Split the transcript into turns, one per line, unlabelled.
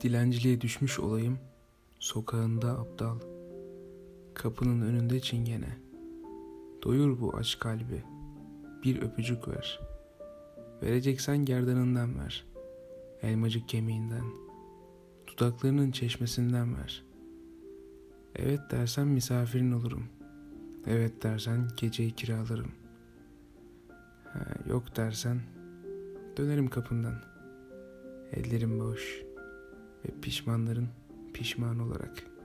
Dilenciliğe düşmüş olayım, sokağında aptal. Kapının önünde çingene. Doyur bu aç kalbi, bir öpücük ver. Vereceksen gerdanından ver, elmacık kemiğinden. Dudaklarının çeşmesinden ver. Evet dersen misafirin olurum. Evet dersen geceyi kiralarım. Ha, yok dersen dönerim kapından. Ellerim boş ve pişmanların pişman olarak.''